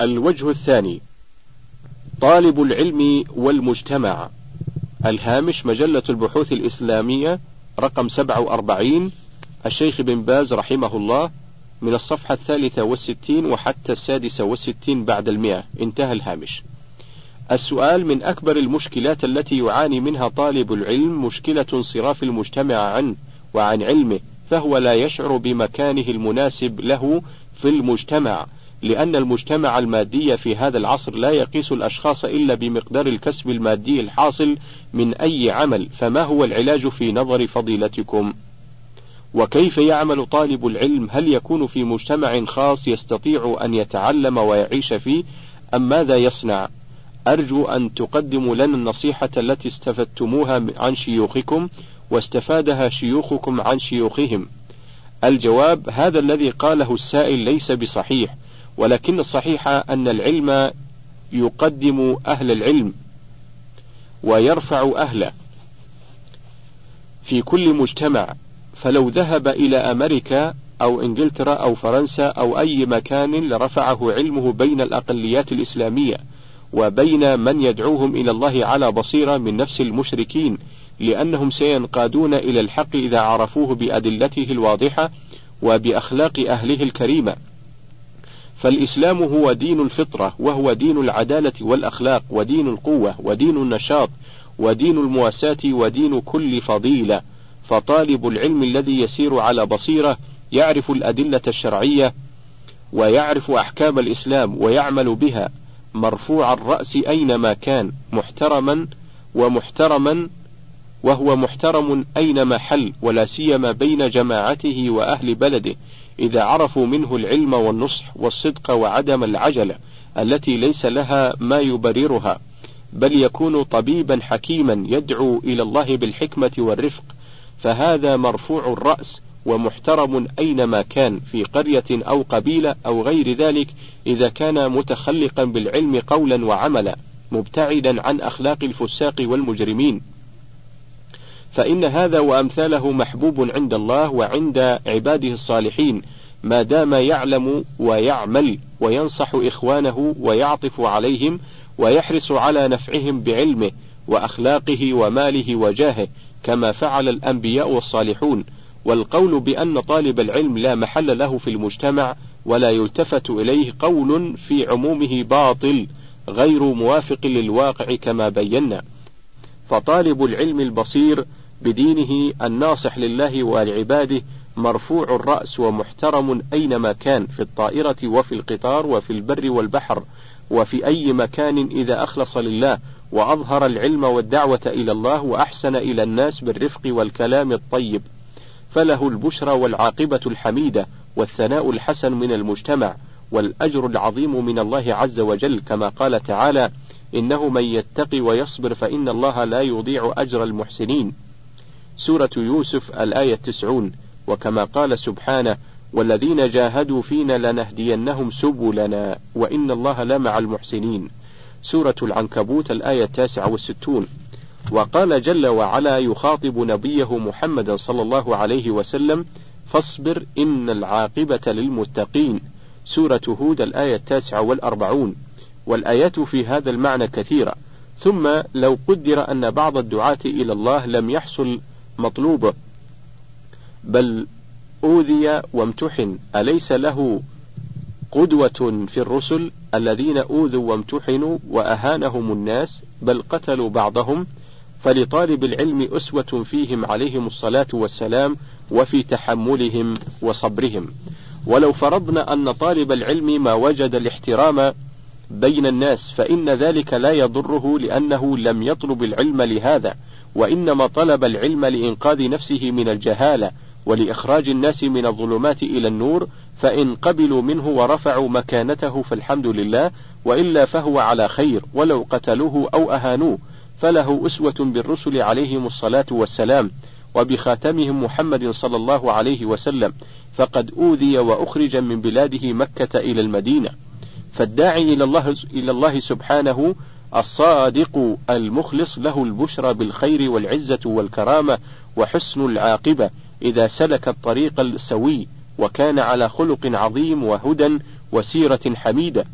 الوجه الثاني طالب العلم والمجتمع. الهامش مجلة البحوث الإسلامية رقم 47 الشيخ بن باز رحمه الله من الصفحة الثالثة والستين وحتى السادسة والستين بعد المئة. انتهى الهامش. السؤال من أكبر المشكلات التي يعاني منها طالب العلم مشكلة انصراف المجتمع عنه وعن علمه فهو لا يشعر بمكانه المناسب له في المجتمع. لأن المجتمع المادي في هذا العصر لا يقيس الأشخاص إلا بمقدار الكسب المادي الحاصل من أي عمل فما هو العلاج في نظر فضيلتكم؟ وكيف يعمل طالب العلم؟ هل يكون في مجتمع خاص يستطيع أن يتعلم ويعيش فيه؟ أم ماذا يصنع؟ أرجو أن تقدموا لنا النصيحة التي استفدتموها عن شيوخكم واستفادها شيوخكم عن شيوخهم. الجواب هذا الذي قاله السائل ليس بصحيح. ولكن الصحيح أن العلم يقدم أهل العلم ويرفع أهله في كل مجتمع. فلو ذهب إلى أمريكا أو إنجلترا أو فرنسا أو أي مكان لرفعه علمه بين الأقليات الإسلامية وبين من يدعوهم إلى الله على بصيرة من نفس المشركين لأنهم سينقادون إلى الحق إذا عرفوه بأدلته الواضحة وبأخلاق أهله الكريمة. فالإسلام هو دين الفطرة وهو دين العدالة والأخلاق ودين القوة ودين النشاط ودين المواساة ودين كل فضيلة. فطالب العلم الذي يسير على بصيرة يعرف الأدلة الشرعية ويعرف أحكام الإسلام ويعمل بها. مرفوع الرأس أينما كان محترما ومحترما وهو محترم أينما حل ولا سيما بين جماعته وأهل بلده. إذا عرفوا منه العلم والنصح والصدق وعدم العجلة التي ليس لها ما يبررها بل يكون طبيبا حكيما يدعو إلى الله بالحكمة والرفق فهذا مرفوع الرأس ومحترم أينما كان في قرية أو قبيلة أو غير ذلك إذا كان متخلقا بالعلم قولا وعملا مبتعدا عن أخلاق الفساق والمجرمين. فإن هذا وأمثاله محبوب عند الله وعند عباده الصالحين ما دام يعلم ويعمل وينصح إخوانه ويعطف عليهم ويحرص على نفعهم بعلمه وأخلاقه وماله وجاهه كما فعل الأنبياء والصالحون. والقول بأن طالب العلم لا محل له في المجتمع ولا يلتفت إليه قول في عمومه باطل غير موافق للواقع كما بينا. فطالب العلم البصير بدينه الناصح لله ولعباده مرفوع الرأس ومحترم أينما كان في الطائرة وفي القطار وفي البر والبحر وفي أي مكان إذا أخلص لله وأظهر العلم والدعوة إلى الله وأحسن إلى الناس بالرفق والكلام الطيب. فله البشرى والعاقبة الحميدة والثناء الحسن من المجتمع والأجر العظيم من الله عز وجل كما قال تعالى إنه من يتقي ويصبر فإن الله لا يضيع أجر المحسنين. سورة يوسف الآية تسعون وكما قال سبحانه والذين جاهدوا فينا لنهدينهم سبلنا وإن الله لمع المحسنين. سورة العنكبوت الآية التاسعة والستون. وقال جل وعلا يخاطب نبيه محمدا صلى الله عليه وسلم فاصبر إن العاقبة للمتقين. سورة هود الآية التاسعة والأربعون. والآيات في هذا المعنى كثيرة. ثم لو قدر أن بعض الدعاة إلى الله لم يحصل مطلوبة بل أوذي وامتحن أليس له قدوة في الرسل الذين أوذوا وامتحنوا وأهانهم الناس بل قتلوا بعضهم؟ فلطالب العلم أسوة فيهم عليهم الصلاة والسلام وفي تحملهم وصبرهم. ولو فرضنا أن طالب العلم ما وجد الاحترام بين الناس فإن ذلك لا يضره لأنه لم يطلب العلم لهذا وإنما طلب العلم لإنقاذ نفسه من الجهالة ولإخراج الناس من الظلمات إلى النور فإن قبلوا منه ورفعوا مكانته فالحمد لله وإلا فهو على خير ولو قتلوه أو أهانوه فله أسوة بالرسل عليهم الصلاة والسلام وبخاتمهم محمد صلى الله عليه وسلم فقد أوذي وأخرج من بلاده مكة إلى المدينة. فالداعي إلى الله إلى الله سبحانه الصادق المخلص له البشرى بالخير والعزة والكرامة وحسن العاقبة إذا سلك الطريق السوي وكان على خلق عظيم وهدى وسيرة حميدة.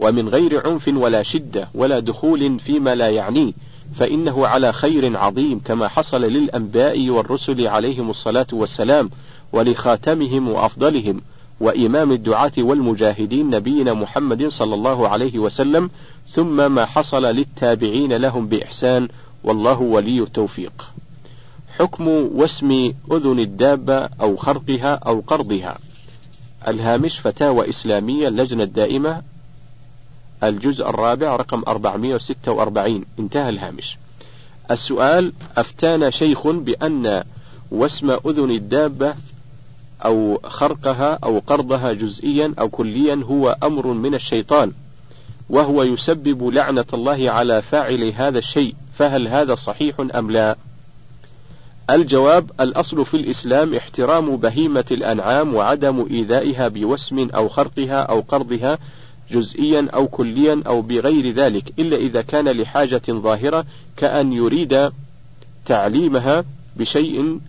ومن غير عنف ولا شدة ولا دخول فيما لا يعنيه فإنه على خير عظيم كما حصل للأنبياء والرسل عليهم الصلاة والسلام ولخاتمهم وأفضلهم. وإمام الدعاة والمجاهدين نبينا محمد صلى الله عليه وسلم ثم ما حصل للتابعين لهم بإحسان والله ولي التوفيق. حكم وسم أذن الدابة أو خرقها أو قرضها. الهامش فتاوى إسلامية اللجنة الدائمة الجزء الرابع رقم 446 انتهى الهامش. السؤال أفتانا شيخ بأن وسم أذن الدابة أو خرقها أو قرضها جزئيا أو كليا هو أمر من الشيطان وهو يسبب لعنة الله على فاعل هذا الشيء فهل هذا صحيح أم لا؟ الجواب الأصل في الإسلام احترام بهيمة الأنعام وعدم إيذائها بوسم أو خرقها أو قرضها جزئيا أو كليا أو بغير ذلك إلا إذا كان لحاجة ظاهرة كأن يريد تعليمها بشيء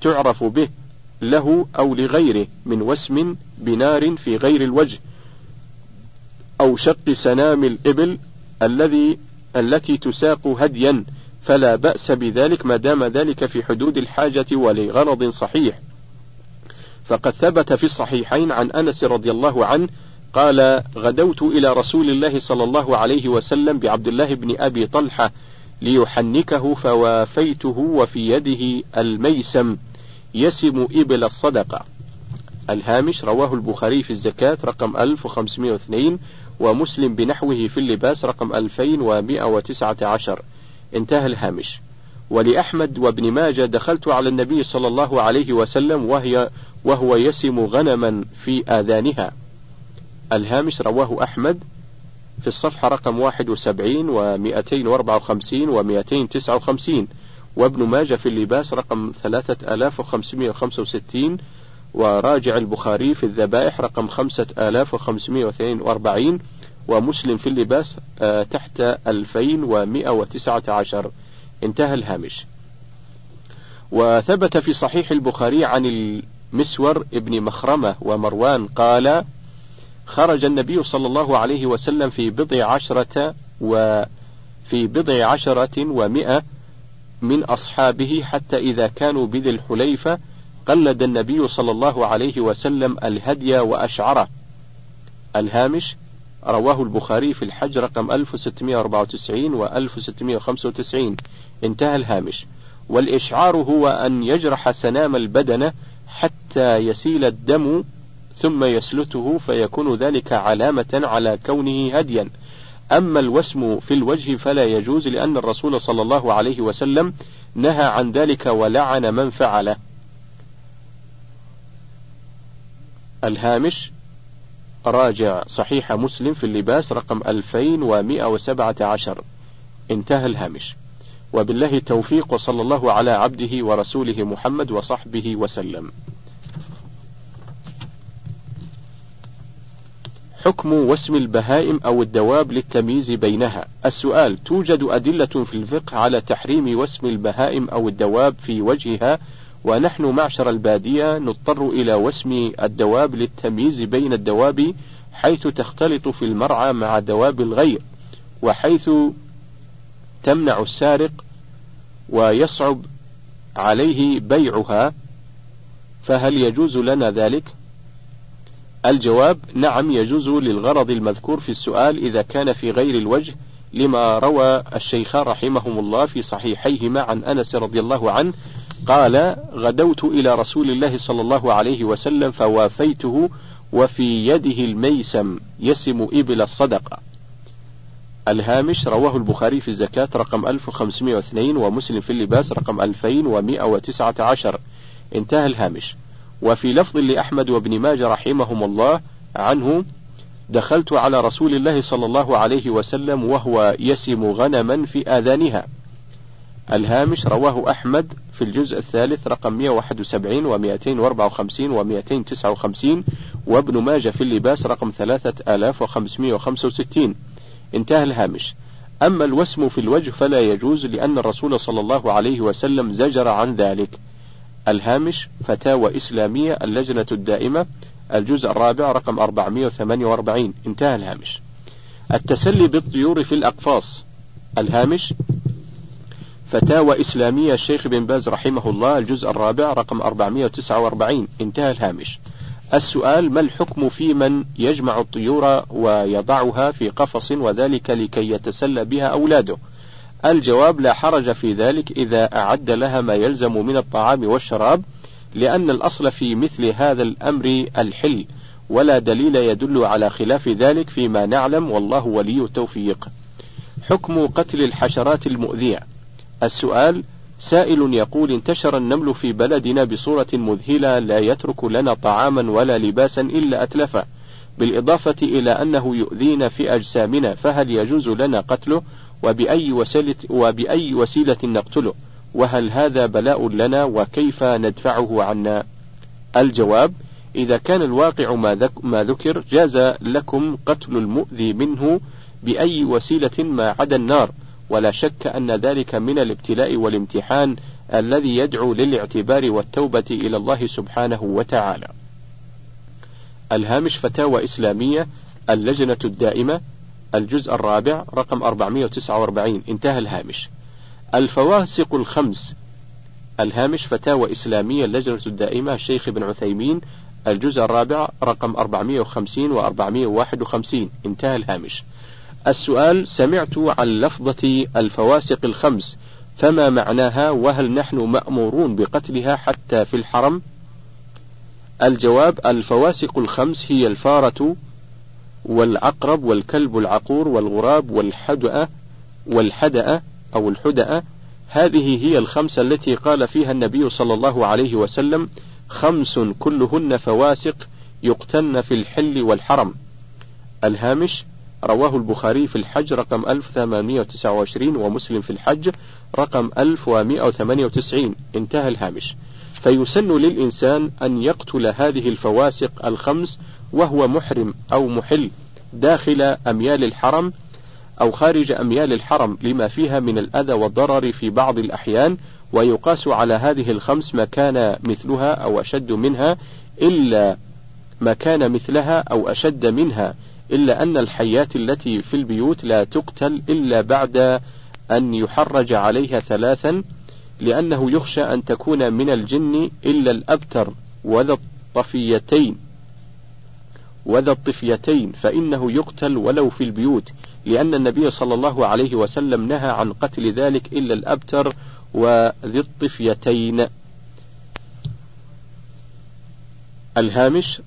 تعرف به له أو لغيره من وسم بنار في غير الوجه أو شق سنام الإبل الذي التي تساق هديا فلا بأس بذلك ما دام ذلك في حدود الحاجة ولغرض صحيح. فقد ثبت في الصحيحين عن أنس رضي الله عنه قال غدوت إلى رسول الله صلى الله عليه وسلم بعبد الله بن أبي طلحة ليحنكه فوافيته وفي يده الميسم يسم إبل الصدقة. الهامش رواه البخاري في الزكاة رقم 1502 ومسلم بنحوه في اللباس رقم 2119 انتهى الهامش. ولأحمد وابن ماجه دخلت على النبي صلى الله عليه وسلم وهي وهو يسم غنما في آذانها. الهامش رواه أحمد في الصفحة رقم 71 و254 و259 وابن ماجه في اللباس رقم 3565 وراجع البخاري في الذبائح رقم 5542 ومسلم في اللباس آه، تحت 2119 انتهى الهامش. وثبت في صحيح البخاري عن المسور ابن مخرمة ومروان قال خرج النبي صلى الله عليه وسلم في بضع عشرة وفي بضع عشرة ومئة من أصحابه حتى إذا كانوا بذي الحليفة قلد النبي صلى الله عليه وسلم الهدي وأشعره. الهامش رواه البخاري في الحج رقم 1694 و 1695 انتهى الهامش. والإشعار هو أن يجرح سنام البدنة حتى يسيل الدم ثم يسلته فيكون ذلك علامة على كونه هديا. أما الوسم في الوجه فلا يجوز لأن الرسول صلى الله عليه وسلم نهى عن ذلك ولعن من فعله. الهامش راجع صحيح مسلم في اللباس رقم 2117 انتهى الهامش. وبالله التوفيق وصلى الله على عبده ورسوله محمد وصحبه وسلم. حكم وسم البهائم أو الدواب للتمييز بينها السؤال توجد أدلة في الفقه على تحريم وسم البهائم أو الدواب في وجهها ونحن معشر البادية نضطر إلى وسم الدواب للتمييز بين الدواب حيث تختلط في المرعى مع دواب الغير وحيث تمنع السارق ويصعب عليه بيعها فهل يجوز لنا ذلك؟ الجواب نعم يجوز للغرض المذكور في السؤال إذا كان في غير الوجه لما روى الشيخان رحمهم الله في صحيحيهما عن أنس رضي الله عنه قال غدوت إلى رسول الله صلى الله عليه وسلم فوافيته وفي يده الميسم يسم إبل الصدقة. الهامش رواه البخاري في الزكاة رقم 1502 ومسلم في اللباس رقم 2119 انتهى الهامش. وفي لفظ لأحمد وابن ماجه رحمهم الله عنه دخلت على رسول الله صلى الله عليه وسلم وهو يسم غنما في آذانها. الهامش رواه أحمد في الجزء الثالث رقم 171 و254 و259 وابن ماجه في اللباس رقم 3565 انتهى الهامش. أما الوسم في الوجه فلا يجوز لأن الرسول صلى الله عليه وسلم زجر عن ذلك. الهامش فتاوى إسلامية اللجنة الدائمة الجزء الرابع رقم 448 انتهى الهامش. التسلي بالطيور في الأقفاص. الهامش فتاوى إسلامية الشيخ بن باز رحمه الله الجزء الرابع رقم 449 انتهى الهامش. السؤال ما الحكم في من يجمع الطيور ويضعها في قفص وذلك لكي يتسلى بها أولاده؟ الجواب لا حرج في ذلك إذا أعد لها ما يلزم من الطعام والشراب لأن الأصل في مثل هذا الأمر الحل ولا دليل يدل على خلاف ذلك فيما نعلم والله ولي التوفيق. حكم قتل الحشرات المؤذية. السؤال سائل يقول انتشر النمل في بلدنا بصورة مذهلة لا يترك لنا طعاما ولا لباسا إلا أتلفه بالإضافة إلى أنه يؤذينا في أجسامنا فهل يجوز لنا قتله؟ وبأي وسيلة, وبأي وسيلة نقتله؟ وهل هذا بلاء لنا؟ وكيف ندفعه عنا؟ الجواب إذا كان الواقع ما ذكر جاز لكم قتل المؤذي منه بأي وسيلة ما عدا النار. ولا شك أن ذلك من الابتلاء والامتحان الذي يدعو للاعتبار والتوبة إلى الله سبحانه وتعالى. الهامش فتاوى إسلامية اللجنة الدائمة الجزء الرابع رقم 449 انتهى الهامش. الفواسق الخمس الهامش فتاوى إسلامية اللجنة الدائمة الشيخ ابن عثيمين الجزء الرابع رقم 450 و 451 انتهى الهامش. السؤال سمعت عن لفظة الفواسق الخمس فما معناها وهل نحن مأمورون بقتلها حتى في الحرم؟ الجواب الفواسق الخمس هي الفارة والعقرب والكلب العقور والغراب والحدأ والحدأ أو الحدأ. هذه هي الخمسة التي قال فيها النبي صلى الله عليه وسلم خمس كلهن فواسق يقتلن في الحل والحرم. الهامش رواه البخاري في الحج رقم 1829 ومسلم في الحج رقم 1198 انتهى الهامش. فيسن للإنسان أن يقتل هذه الفواسق الخمس وهو محرم أو محل داخل أميال الحرم أو خارج أميال الحرم لما فيها من الأذى والضرر في بعض الأحيان ويقاس على هذه الخمس ما كان مثلها أو أشد منها إلا ما كان مثلها أو أشد منها إلا أن الحيات التي في البيوت لا تقتل إلا بعد أن يحرج عليها ثلاثا لأنه يخشى أن تكون من الجن إلا الأبتر وذا الطفيتين وذا الطفيتين فإنه يقتل ولو في البيوت لأن النبي صلى الله عليه وسلم نهى عن قتل ذلك إلا الأبتر وذي الطفيتين. الهامش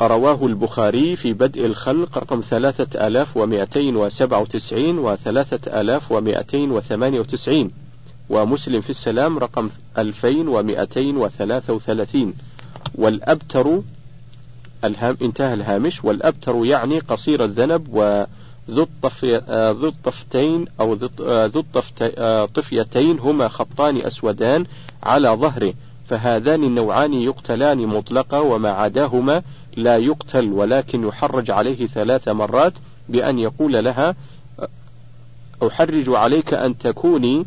رواه البخاري في بدء الخلق رقم 3297 و 3298 ومسلم في السلام رقم ألفين ومائتين وثلاثة وثلاثين. والأبتر الهام انتهى الهامش. والأبتر يعني قصير الذنب وذو ذو الطفتين أو ذو الطفيتين هما خطان أسودان على ظهره. فهذان النوعان يقتلان مطلقا وما عداهما لا يقتل ولكن يحرج عليه ثلاث مرات بأن يقول لها أحرج عليك أن تكوني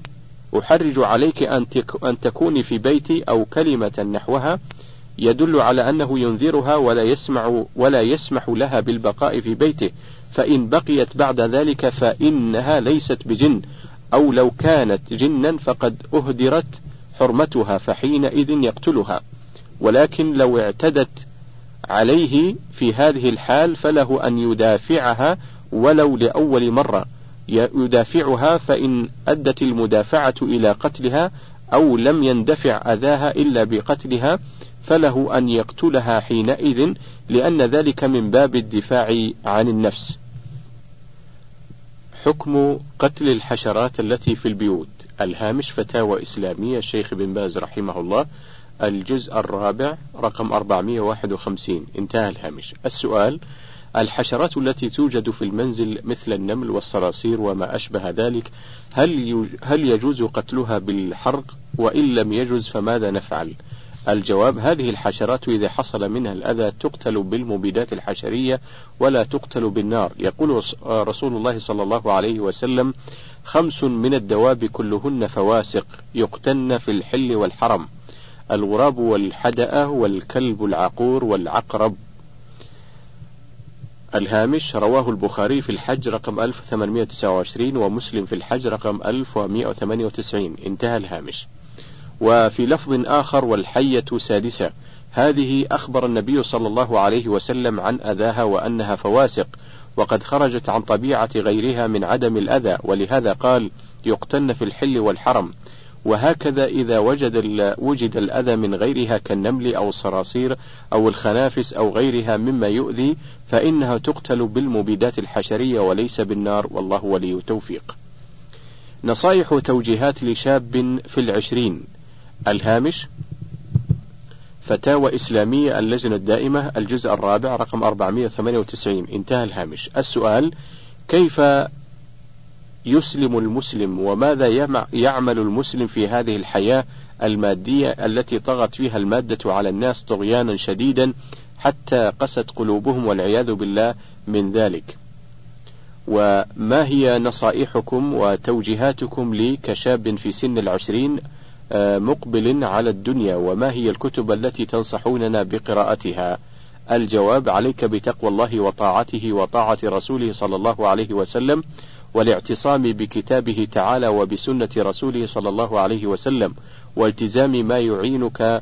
أحرج عليك أن, أن تكوني في بيتي أو كلمة نحوها يدل على أنه ينذرها ولا يسمع ولا يسمح لها بالبقاء في بيته فإن بقيت بعد ذلك فإنها ليست بجن أو لو كانت جنا فقد أهدرت حرمتها فحينئذ يقتلها. ولكن لو اعتدت عليه في هذه الحال فله أن يدافعها ولو لأول مرة. يدافعها فإن أدت المدافعة إلى قتلها أو لم يندفع أذاها إلا بقتلها فله أن يقتلها حينئذ لأن ذلك من باب الدفاع عن النفس. حكم قتل الحشرات التي في البيوت. الهامش فتاوى إسلامية الشيخ بن باز رحمه الله الجزء الرابع رقم 451 انتهى الهامش. السؤال الحشرات التي توجد في المنزل مثل النمل والصراصير وما أشبه ذلك هل هل يجوز قتلها بالحرق؟ وإن لم يجوز فماذا نفعل؟ الجواب هذه الحشرات إذا حصل منها الأذى تقتل بالمبيدات الحشرية ولا تقتل بالنار. يقول رسول الله صلى الله عليه وسلم خمس من الدواب كلهن فواسق يقتن في الحل والحرم. الغراب والحدأة والكلب العقور والعقرب. الهامش رواه البخاري في الحج رقم 1829 ومسلم في الحج رقم 1198 انتهى الهامش. وفي لفظ آخر والحية سادسة. هذه أخبر النبي صلى الله عليه وسلم عن أذاها وأنها فواسق وقد خرجت عن طبيعة غيرها من عدم الأذى ولهذا قال يقتن في الحل والحرم. وهكذا إذا وجد وجد الأذى من غيرها كالنمل أو الصراصير أو الخنافس أو غيرها مما يؤذي فإنها تقتل بالمبيدات الحشرية وليس بالنار والله ولي التوفيق. نصائح وتوجيهات لشاب في العشرين. الهامش فتاوى إسلامية اللجنة الدائمة الجزء الرابع رقم 498 انتهى الهامش. السؤال كيف يسلم المسلم وماذا يعمل المسلم في هذه الحياة المادية التي طغت فيها المادة على الناس طغيانا شديدا حتى قست قلوبهم والعياذ بالله من ذلك. وما هي نصائحكم وتوجيهاتكم لي كشاب في سن العشرين آه، مقبل على الدنيا؟ وما هي الكتب التي تنصحوننا بقراءتها؟ الجواب عليك بتقوى الله وطاعته وطاعة رسوله صلى الله عليه وسلم والاعتصام بكتابه تعالى وبسنة رسوله صلى الله عليه وسلم والتزام ما يعينك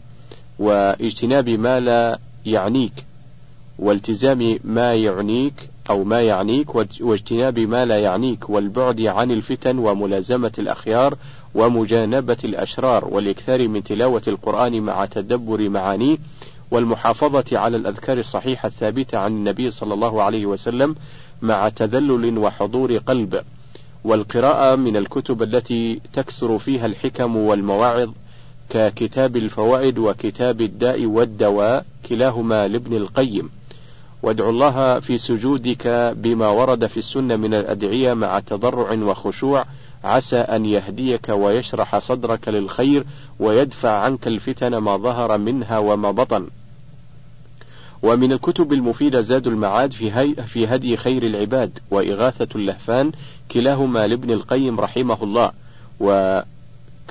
واجتناب ما لا يعنيك والتزام ما يعنيك أو ما يعنيك واجتناب ما لا يعنيك والبعد عن الفتن وملازمة الأخيار ومجانبة الأشرار والإكثار من تلاوة القرآن مع تدبر معانيه والمحافظة على الأذكار الصحيحة الثابتة عن النبي صلى الله عليه وسلم مع تذلل وحضور قلب والقراءة من الكتب التي تكثر فيها الحكم والمواعظ ككتاب الفوائد وكتاب الداء والدواء كلاهما لابن القيم. وادع الله في سجودك بما ورد في السنة من الأدعية مع تضرع وخشوع. عسى أن يهديك ويشرح صدرك للخير ويدفع عنك الفتن ما ظهر منها وما بطن. ومن الكتب المفيدة زاد المعاد في, هي في هدي خير العباد وإغاثة اللهفان كلاهما لابن القيم رحمه الله.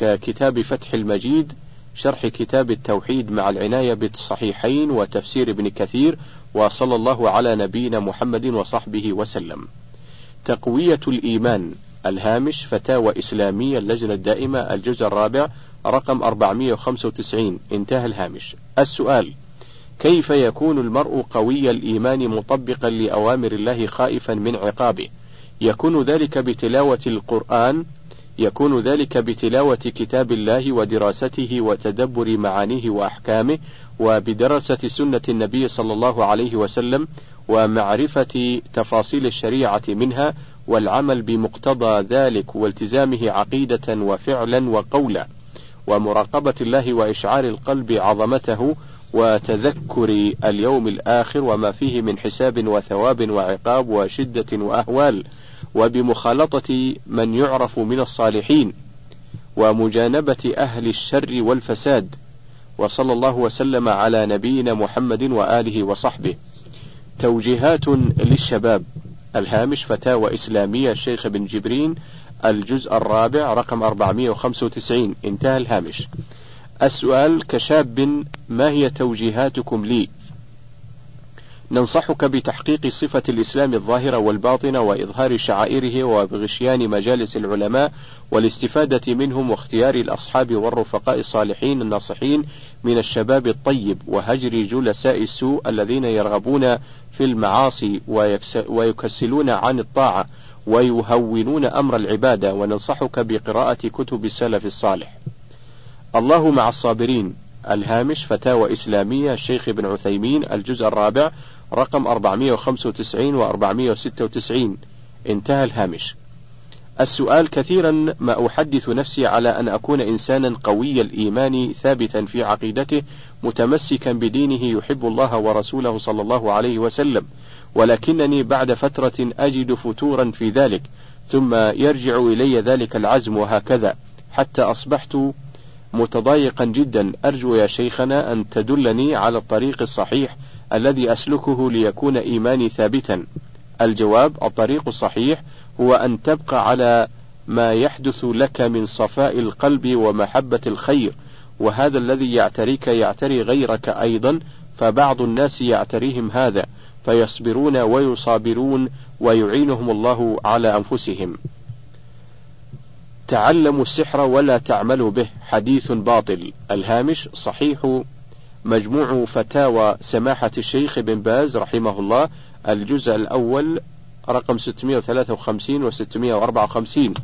وككتاب فتح المجيد شرح كتاب التوحيد مع العناية بالصحيحين وتفسير ابن كثير وصلى الله على نبينا محمد وصحبه وسلم. تقوية الإيمان الهامش فتاوى إسلامية اللجنة الدائمة الجزء الرابع رقم 495 انتهى الهامش. السؤال: كيف يكون المرء قوي الإيمان مطبقا لأوامر الله خائفا من عقابه يكون ذلك بتلاوة القرآن يكون ذلك بتلاوة كتاب الله ودراسته وتدبر معانيه وأحكامه وبدراسة سنة النبي صلى الله عليه وسلم ومعرفة تفاصيل الشريعة منها والعمل بمقتضى ذلك والتزامه عقيدة وفعلا وقولا ومراقبة الله وإشعار القلب عظمته وتذكر اليوم الآخر وما فيه من حساب وثواب وعقاب وشدة وأهوال وبمخالطة من يعرف من الصالحين ومجانبة أهل الشر والفساد. وصلى الله وسلم على نبينا محمد وآله وصحبه. توجيهات للشباب. الهامش فتاوى إسلامية الشيخ بن جبرين الجزء الرابع رقم 495 انتهى الهامش. السؤال كشاب ما هي توجيهاتكم لي؟ ننصحك بتحقيق صفة الإسلام الظاهرة والباطنة وإظهار شعائره وبغشيان مجالس العلماء والاستفادة منهم واختيار الأصحاب والرفقاء الصالحين الناصحين من الشباب الطيب وهجر جلساء السوء الذين يرغبون في المعاصي ويكسلون عن الطاعة ويهونون أمر العبادة وننصحك بقراءة كتب السلف الصالح. الله مع الصابرين الهامش فتاوى إسلامية الشيخ ابن عثيمين الجزء الرابع رقم 495 و 496 انتهى الهامش. السؤال كثيرا ما أحدث نفسي على أن أكون إنسانا قوي الإيمان ثابتا في عقيدته متمسكا بدينه يحب الله ورسوله صلى الله عليه وسلم ولكنني بعد فترة أجد فتورا في ذلك ثم يرجع إلي ذلك العزم وهكذا حتى أصبحت متضايقا جدا. أرجو يا شيخنا أن تدلني على الطريق الصحيح الذي أسلكه ليكون إيماني ثابتا. الجواب الطريق الصحيح هو أن تبقى على ما يحدث لك من صفاء القلب ومحبة الخير وهذا الذي يعتريك يعتري غيرك أيضا فبعض الناس يعتريهم هذا فيصبرون ويصابرون ويعينهم الله على أنفسهم. تعلموا السحر ولا تعملوا به حديث باطل. الهامش صحيح مجموع فتاوى سماحة الشيخ بن باز رحمه الله الجزء الأول رقم 653 و 654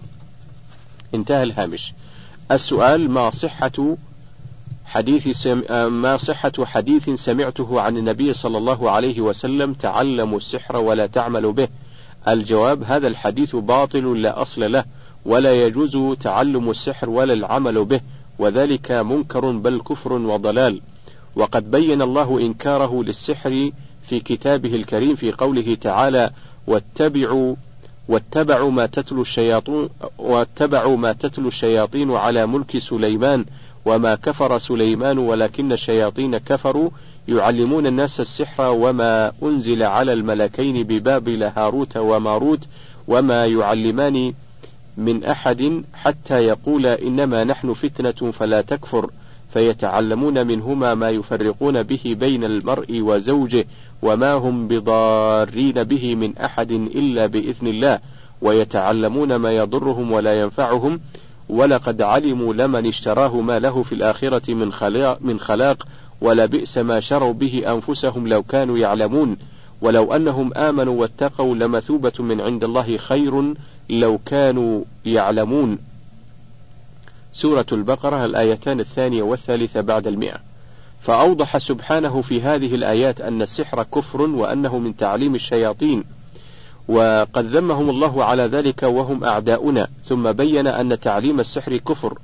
انتهى الهامش. السؤال ما صحة حديث سم... ما صحة حديث سمعته عن النبي صلى الله عليه وسلم تعلموا السحر ولا تعملوا به؟ الجواب هذا الحديث باطل لا أصل له ولا يجوز تعلم السحر ولا العمل به وذلك منكر بل كفر وضلال. وقد بين الله إنكاره للسحر في كتابه الكريم في قوله تعالى واتبعوا واتبعوا ما تتلو الشياطين واتبعوا ما تتلو الشياطين على ملك سليمان وما كفر سليمان ولكن الشياطين كفروا يعلمون الناس السحر وما أنزل على الملكين ببابل هاروت وماروت وما يعلمان من أحد حتى يقول إنما نحن فتنة فلا تكفر فيتعلمون منهما ما يفرقون به بين المرء وزوجه وما هم بضارين به من أحد إلا بإذن الله ويتعلمون ما يضرهم ولا ينفعهم. ولقد علموا لمن اشتراه ما له في الآخرة من خلاق, من خلاق ولبئس ما شروا به أنفسهم لو كانوا يعلمون. ولو أنهم آمنوا واتقوا لمثوبة من عند الله خير لو كانوا يعلمون. سورة البقرة الآيتان الثانية والثالثة بعد المئة. فأوضح سبحانه في هذه الآيات أن السحر كفر وأنه من تعليم الشياطين وقد ذمهم الله على ذلك وهم أعداؤنا ثم بين أن تعليم السحر كفر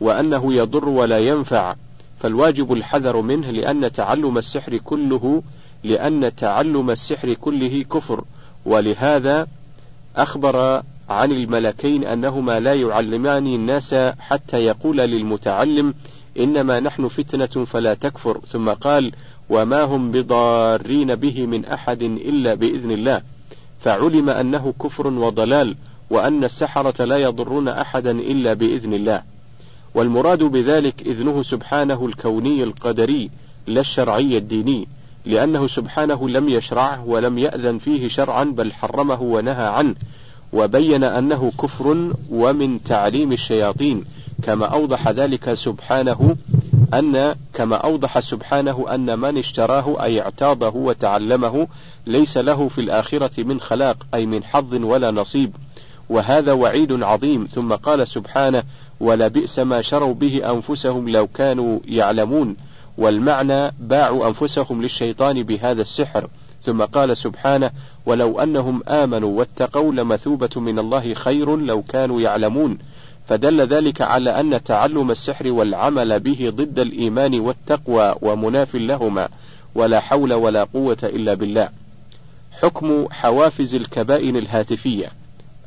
وأنه يضر ولا ينفع. فالواجب الحذر منه لأن تعلم السحر كله لأن تعلم السحر كله كفر ولهذا أخبر عن الملكين أنهما لا يعلمان الناس حتى يقول للمتعلم إنما نحن فتنة فلا تكفر ثم قال وما هم بضارين به من أحد إلا بإذن الله. فعلم أنه كفر وضلال وأن السحرة لا يضرون أحدا إلا بإذن الله. والمراد بذلك إذنه سبحانه الكوني القدري لا الشرعي الديني لأنه سبحانه لم يشرعه ولم يأذن فيه شرعا بل حرمه ونهى عنه. وبين أنه كفر ومن تعليم الشياطين كما أوضح ذلك سبحانه أن كما أوضح سبحانه أن من اشتراه أي اعتاضه وتعلمه ليس له في الآخرة من خلاق أي من حظ ولا نصيب. وهذا وعيد عظيم ثم قال سبحانه ولبئس ما شروا به أنفسهم لو كانوا يعلمون والمعنى باعوا أنفسهم للشيطان بهذا السحر ثم قال سبحانه ولو أنهم آمنوا واتقوا لمثوبة من الله خير لو كانوا يعلمون. فدل ذلك على أن تعلم السحر والعمل به ضد الإيمان والتقوى ومناف لهما ولا حول ولا قوة إلا بالله. حكم حوافز الكبائن الهاتفية.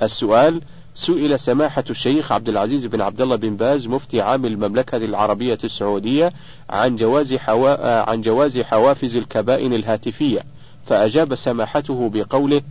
السؤال سئل سماحة الشيخ عبد العزيز بن عبد الله بن باز مفتي عام المملكة العربية السعودية عن جواز حوا... عن جواز حوافز الكبائن الهاتفية. فأجاب سماحته بقوله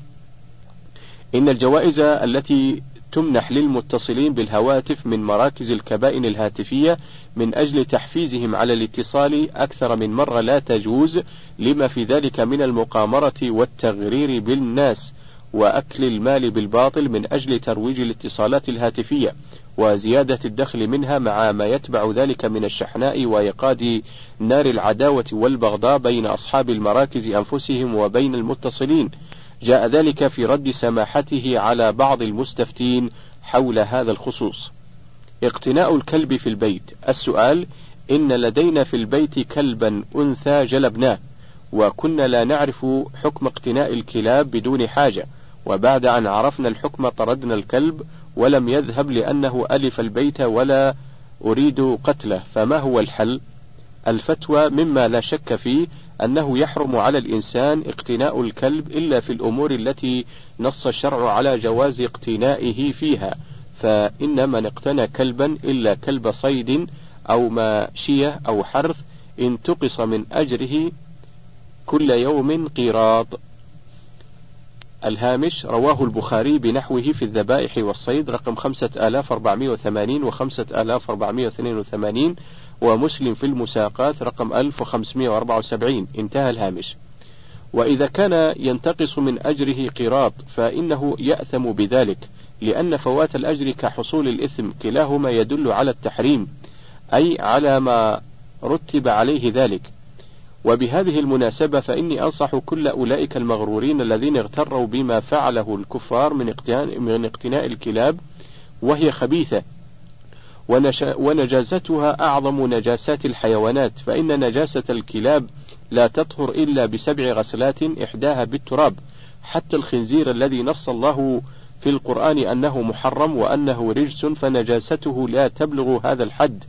إن الجوائز التي تمنح للمتصلين بالهواتف من مراكز الكبائن الهاتفية من أجل تحفيزهم على الاتصال أكثر من مرة لا تجوز لما في ذلك من المقامرة والتغرير بالناس وأكل المال بالباطل من أجل ترويج الاتصالات الهاتفية. وزيادة الدخل منها مع ما يتبع ذلك من الشحناء وإيقاد نار العداوة والبغضاء بين أصحاب المراكز أنفسهم وبين المتصلين. جاء ذلك في رد سماحته على بعض المستفتين حول هذا الخصوص. اقتناء الكلب في البيت. السؤال إن لدينا في البيت كلبا أنثى جلبناه وكنا لا نعرف حكم اقتناء الكلاب بدون حاجة. وبعد أن عرفنا الحكم طردنا الكلب ولم يذهب لأنه ألف البيت ولا أريد قتله. فما هو الحل؟ الفتوى مما لا شك فيه أنه يحرم على الإنسان اقتناء الكلب إلا في الأمور التي نص الشرع على جواز اقتنائه فيها. فإن من اقتنى كلبا إلا كلب صيد أو ماشية أو حرث انتقص من أجره كل يوم قيراط. الهامش رواه البخاري بنحوه في الذبائح والصيد رقم خمسة آلاف أربعمائة وثمانين وخمسة آلاف أربعمائة واثنين وثمانين ومسلم في المساقات رقم 1574 انتهى الهامش. وإذا كان ينتقص من أجره قيراط فإنه يأثم بذلك لأن فوات الأجر كحصول الإثم كلاهما يدل على التحريم أي على ما رتب عليه ذلك. وبهذه المناسبة فإني أنصح كل أولئك المغرورين الذين اغتروا بما فعله الكفار من اقتناء, الكلاب وهي خبيثة. ونجاستها أعظم نجاسات الحيوانات فإن نجاسة الكلاب لا تطهر إلا بسبع غسلات إحداها بالتراب. حتى الخنزير الذي نص الله في القرآن أنه محرم وأنه رجس فنجاسته لا تبلغ هذا الحد.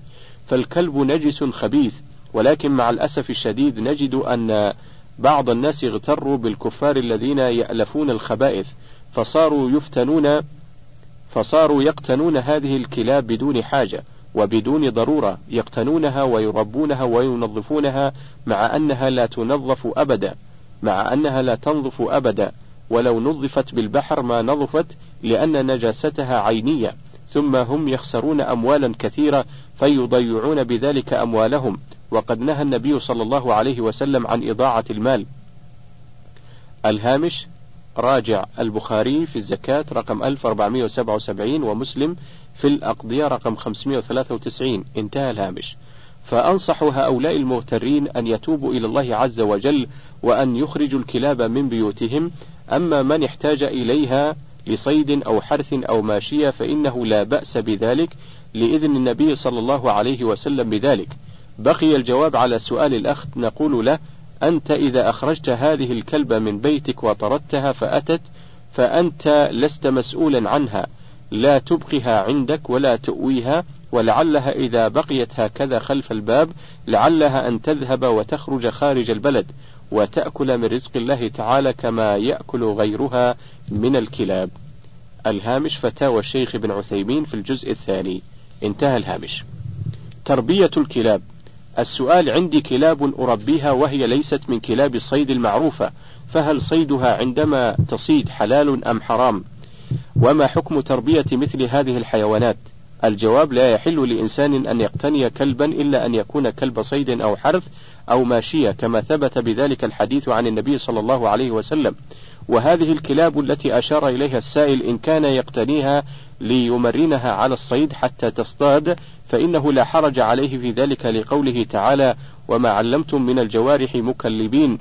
فالكلب نجس خبيث. ولكن مع الأسف الشديد نجد أن بعض الناس اغتروا بالكفار الذين يألفون الخبائث فصاروا يفتنون فصاروا يقتنون هذه الكلاب بدون حاجة وبدون ضرورة يقتنونها ويربونها وينظفونها مع أنها لا تنظف أبدا مع أنها لا تنظف أبدا ولو نظفت بالبحر ما نظفت لأن نجاستها عينية ثم هم يخسرون أموالا كثيرة فيضيعون بذلك أموالهم. وقد نهى النبي صلى الله عليه وسلم عن إضاعة المال. الهامش راجع البخاري في الزكاة رقم 1477 ومسلم في الأقضية رقم 593 انتهى الهامش. فأنصح هؤلاء المغترين أن يتوبوا إلى الله عز وجل وأن يخرجوا الكلاب من بيوتهم. أما من احتاج إليها لصيد أو حرث أو ماشية فإنه لا بأس بذلك لإذن النبي صلى الله عليه وسلم بذلك. بقي الجواب على سؤال الأخ نقول له أنت إذا أخرجت هذه الكلبة من بيتك وطردتها فأتت فأنت لست مسؤولا عنها لا تبقها عندك ولا تؤويها ولعلها إذا بقيت هكذا خلف الباب لعلها أن تذهب وتخرج خارج البلد وتأكل من رزق الله تعالى كما يأكل غيرها من الكلاب. الهامش فتاوى الشيخ ابن عثيمين في الجزء الثاني. انتهى الهامش. تربية الكلاب. السؤال عندي كلاب أربيها وهي ليست من كلاب الصيد المعروفة، فهل صيدها عندما تصيد حلال أم حرام؟ وما حكم تربية مثل هذه الحيوانات؟ الجواب لا يحل لإنسان أن يقتني كلبا إلا أن يكون كلب صيد أو حرث أو ماشية كما ثبت بذلك الحديث عن النبي صلى الله عليه وسلم وهذه الكلاب التي أشار إليها السائل إن كان يقتنيها ليمرنها على الصيد حتى تصطاد فإنه لا حرج عليه في ذلك لقوله تعالى وما علمتم من الجوارح مكلبين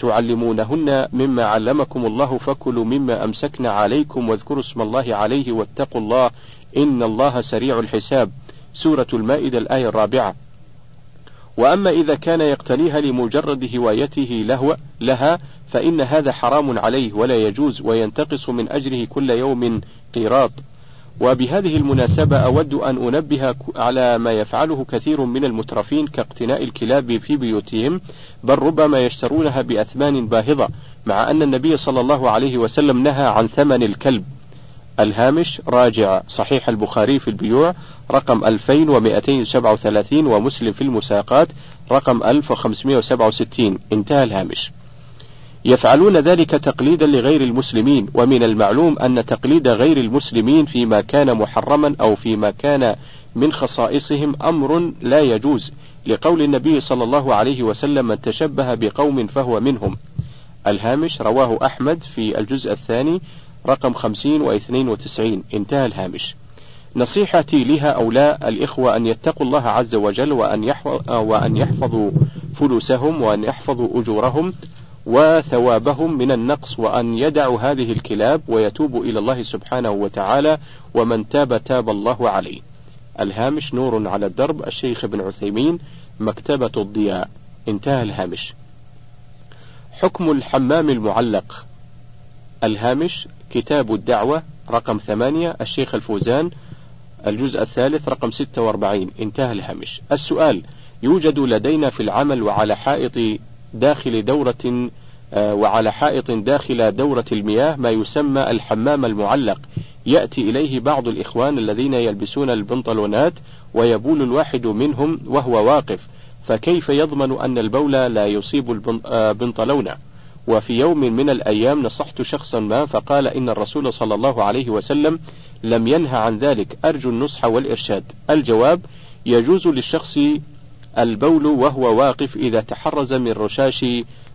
تعلمونهن مما علمكم الله فكلوا مما أمسكنا عليكم واذكروا اسم الله عليه واتقوا الله إن الله سريع الحساب. سورة المائدة الآية الرابعة. وأما إذا كان يقتنيها لمجرد هوايته له لها فإن هذا حرام عليه ولا يجوز وينتقص من أجره كل يوم قيراط. وبهذه المناسبة أود أن أنبه على ما يفعله كثير من المترفين كاقتناء الكلاب في بيوتهم بل ربما يشترونها بأثمان باهظة مع أن النبي صلى الله عليه وسلم نهى عن ثمن الكلب. الهامش راجع. صحيح البخاري في البيوع. رقم 2237 ومسلم في المساقات. رقم 1567 انتهى الهامش. يفعلون ذلك تقليدا لغير المسلمين ومن المعلوم أن تقليد غير المسلمين فيما كان محرما أو فيما كان من خصائصهم أمر لا يجوز لقول النبي صلى الله عليه وسلم من تشبه بقوم فهو منهم. الهامش رواه أحمد في الجزء الثاني رقم خمسين واثنين وتسعين. انتهى الهامش. نصيحتي لهؤلاء الإخوة أن يتقوا الله عز وجل وأن يحفظوا فلوسهم وأن يحفظوا أجورهم. وثوابهم من النقص وأن يدعوا هذه الكلاب ويتوبوا إلى الله سبحانه وتعالى ومن تاب تاب الله عليه. الهامش نور على الدرب الشيخ ابن عثيمين مكتبة الضياء. انتهى الهامش. حكم الحمام المعلق. الهامش كتاب الدعوة رقم ثمانية الشيخ الفوزان الجزء الثالث رقم ستة وأربعين. انتهى الهامش. السؤال يوجد لدينا في العمل وعلى حائط داخل دورة آه، وعلى حائط داخل دورة المياه ما يسمى الحمام المعلق. يأتي إليه بعض الإخوان الذين يلبسون البنطلونات ويبول الواحد منهم وهو واقف. فكيف يضمن أن البول لا يصيب البنطلون آه، وفي يوم من الأيام نصحت شخصا ما فقال إن الرسول صلى الله عليه وسلم لم ينهى عن ذلك. أرجو النصح والإرشاد. الجواب يجوز للشخص البول وهو واقف إذا تحرز من رشاش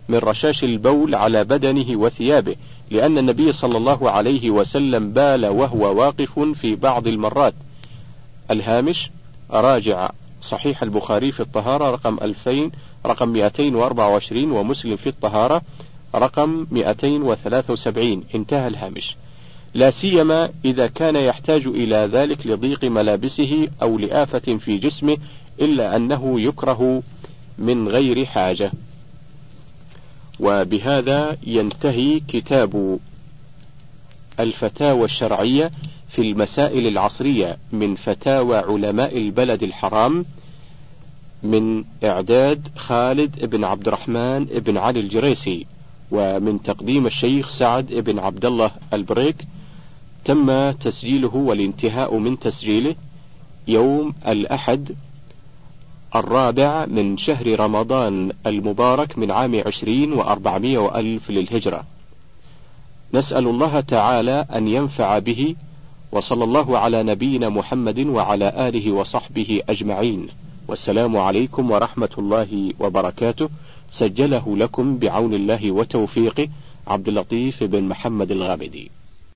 من رشاش البول على بدنه وثيابه لأن النبي صلى الله عليه وسلم بال وهو واقف في بعض المرات. الهامش راجع صحيح البخاري في الطهارة رقم 2000 رقم 224 ومسلم في الطهارة رقم 273 انتهى الهامش. لا سيما إذا كان يحتاج إلى ذلك لضيق ملابسه أو لآفة في جسمه إلا أنه يكره من غير حاجة. وبهذا ينتهي كتاب الفتاوى الشرعية في المسائل العصرية من فتاوى علماء البلد الحرام من إعداد خالد بن عبد الرحمن بن علي الجريسي ومن تقديم الشيخ سعد بن عبد الله البريك تم تسجيله والانتهاء من تسجيله يوم الأحد الرابع من شهر رمضان المبارك من عام عشرين وأربعمائة وألف للهجرة. نسأل الله تعالى أن ينفع به وصلى الله على نبينا محمد وعلى آله وصحبه أجمعين. والسلام عليكم ورحمة الله وبركاته. سجله لكم بعون الله وتوفيقه عبد اللطيف بن محمد الغامدي.